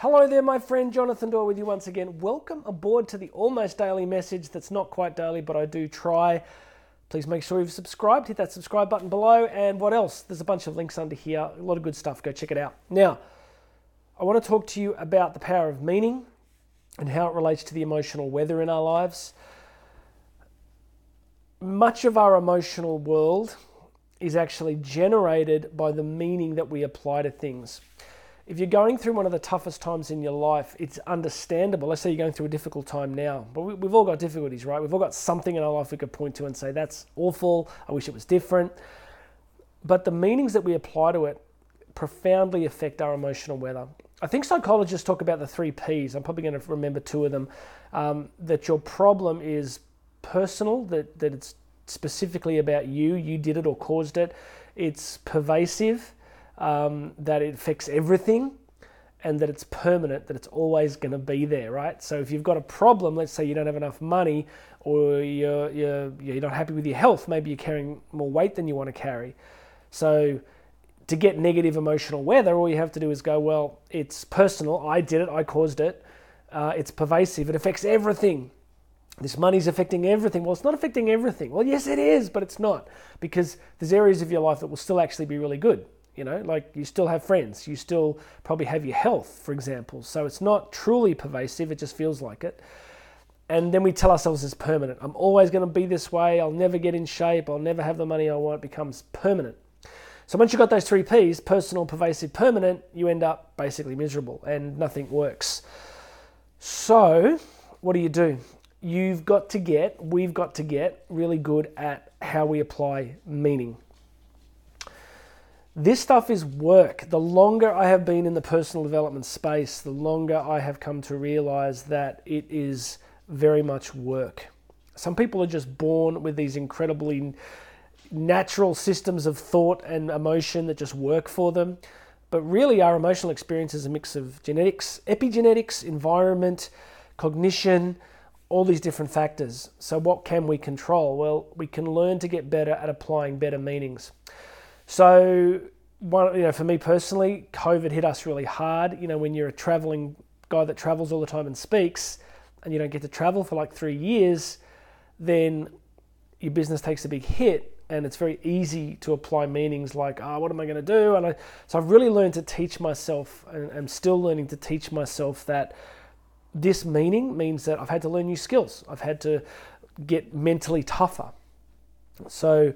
Hello there, my friend Jonathan Doyle with you once again. Welcome aboard to the almost daily message that's not quite daily, but I do try. Please make sure you've subscribed, hit that subscribe button below. And what else? There's a bunch of links under here, a lot of good stuff. Go check it out. Now, I want to talk to you about the power of meaning and how it relates to the emotional weather in our lives. Much of our emotional world is actually generated by the meaning that we apply to things if you're going through one of the toughest times in your life, it's understandable. Let's say you're going through a difficult time now, but we, have all got difficulties, right? We've all got something in our life we could point to and say, that's awful, I wish it was different. But the meanings that we apply to it profoundly affect our emotional weather. I think psychologists talk about the three P's. I'm probably going to remember two of them. Um, that your problem is personal, that, that it's specifically about you, you did it or caused it. It's pervasive, um, that it affects everything and that it's permanent, that it's always going to be there, right? So if you've got a problem, let's say you don't have enough money or you're, you're, you're not happy with your health, maybe you're carrying more weight than you want to carry. So to get negative emotional weather, all you have to do is go, well, it's personal, I did it, I caused it, uh, it's pervasive, it affects everything. This money's affecting everything. Well, it's not affecting everything. Well, yes, it is, but it's not because there's areas of your life that will still actually be really good. You know, like you still have friends, you still probably have your health, for example. So it's not truly pervasive, it just feels like it. And then we tell ourselves it's permanent. I'm always going to be this way. I'll never get in shape. I'll never have the money I want. It becomes permanent. So once you've got those three P's personal, pervasive, permanent you end up basically miserable and nothing works. So, what do you do? You've got to get, we've got to get really good at how we apply meaning. This stuff is work. The longer I have been in the personal development space, the longer I have come to realize that it is very much work. Some people are just born with these incredibly natural systems of thought and emotion that just work for them. But really, our emotional experience is a mix of genetics, epigenetics, environment, cognition, all these different factors. So, what can we control? Well, we can learn to get better at applying better meanings. So, one, you know, for me personally, COVID hit us really hard. You know, when you're a traveling guy that travels all the time and speaks, and you don't get to travel for like three years, then your business takes a big hit. And it's very easy to apply meanings like, oh, what am I going to do? And I, so I've really learned to teach myself, and I'm still learning to teach myself that this meaning means that I've had to learn new skills. I've had to get mentally tougher. So,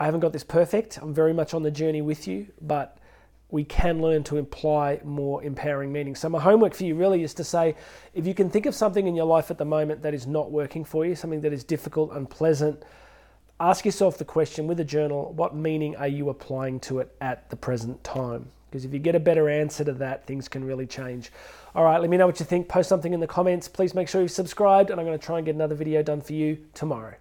I haven't got this perfect. I'm very much on the journey with you, but we can learn to imply more empowering meaning. So, my homework for you really is to say if you can think of something in your life at the moment that is not working for you, something that is difficult, unpleasant, ask yourself the question with a journal what meaning are you applying to it at the present time? Because if you get a better answer to that, things can really change. All right, let me know what you think. Post something in the comments. Please make sure you've subscribed, and I'm going to try and get another video done for you tomorrow.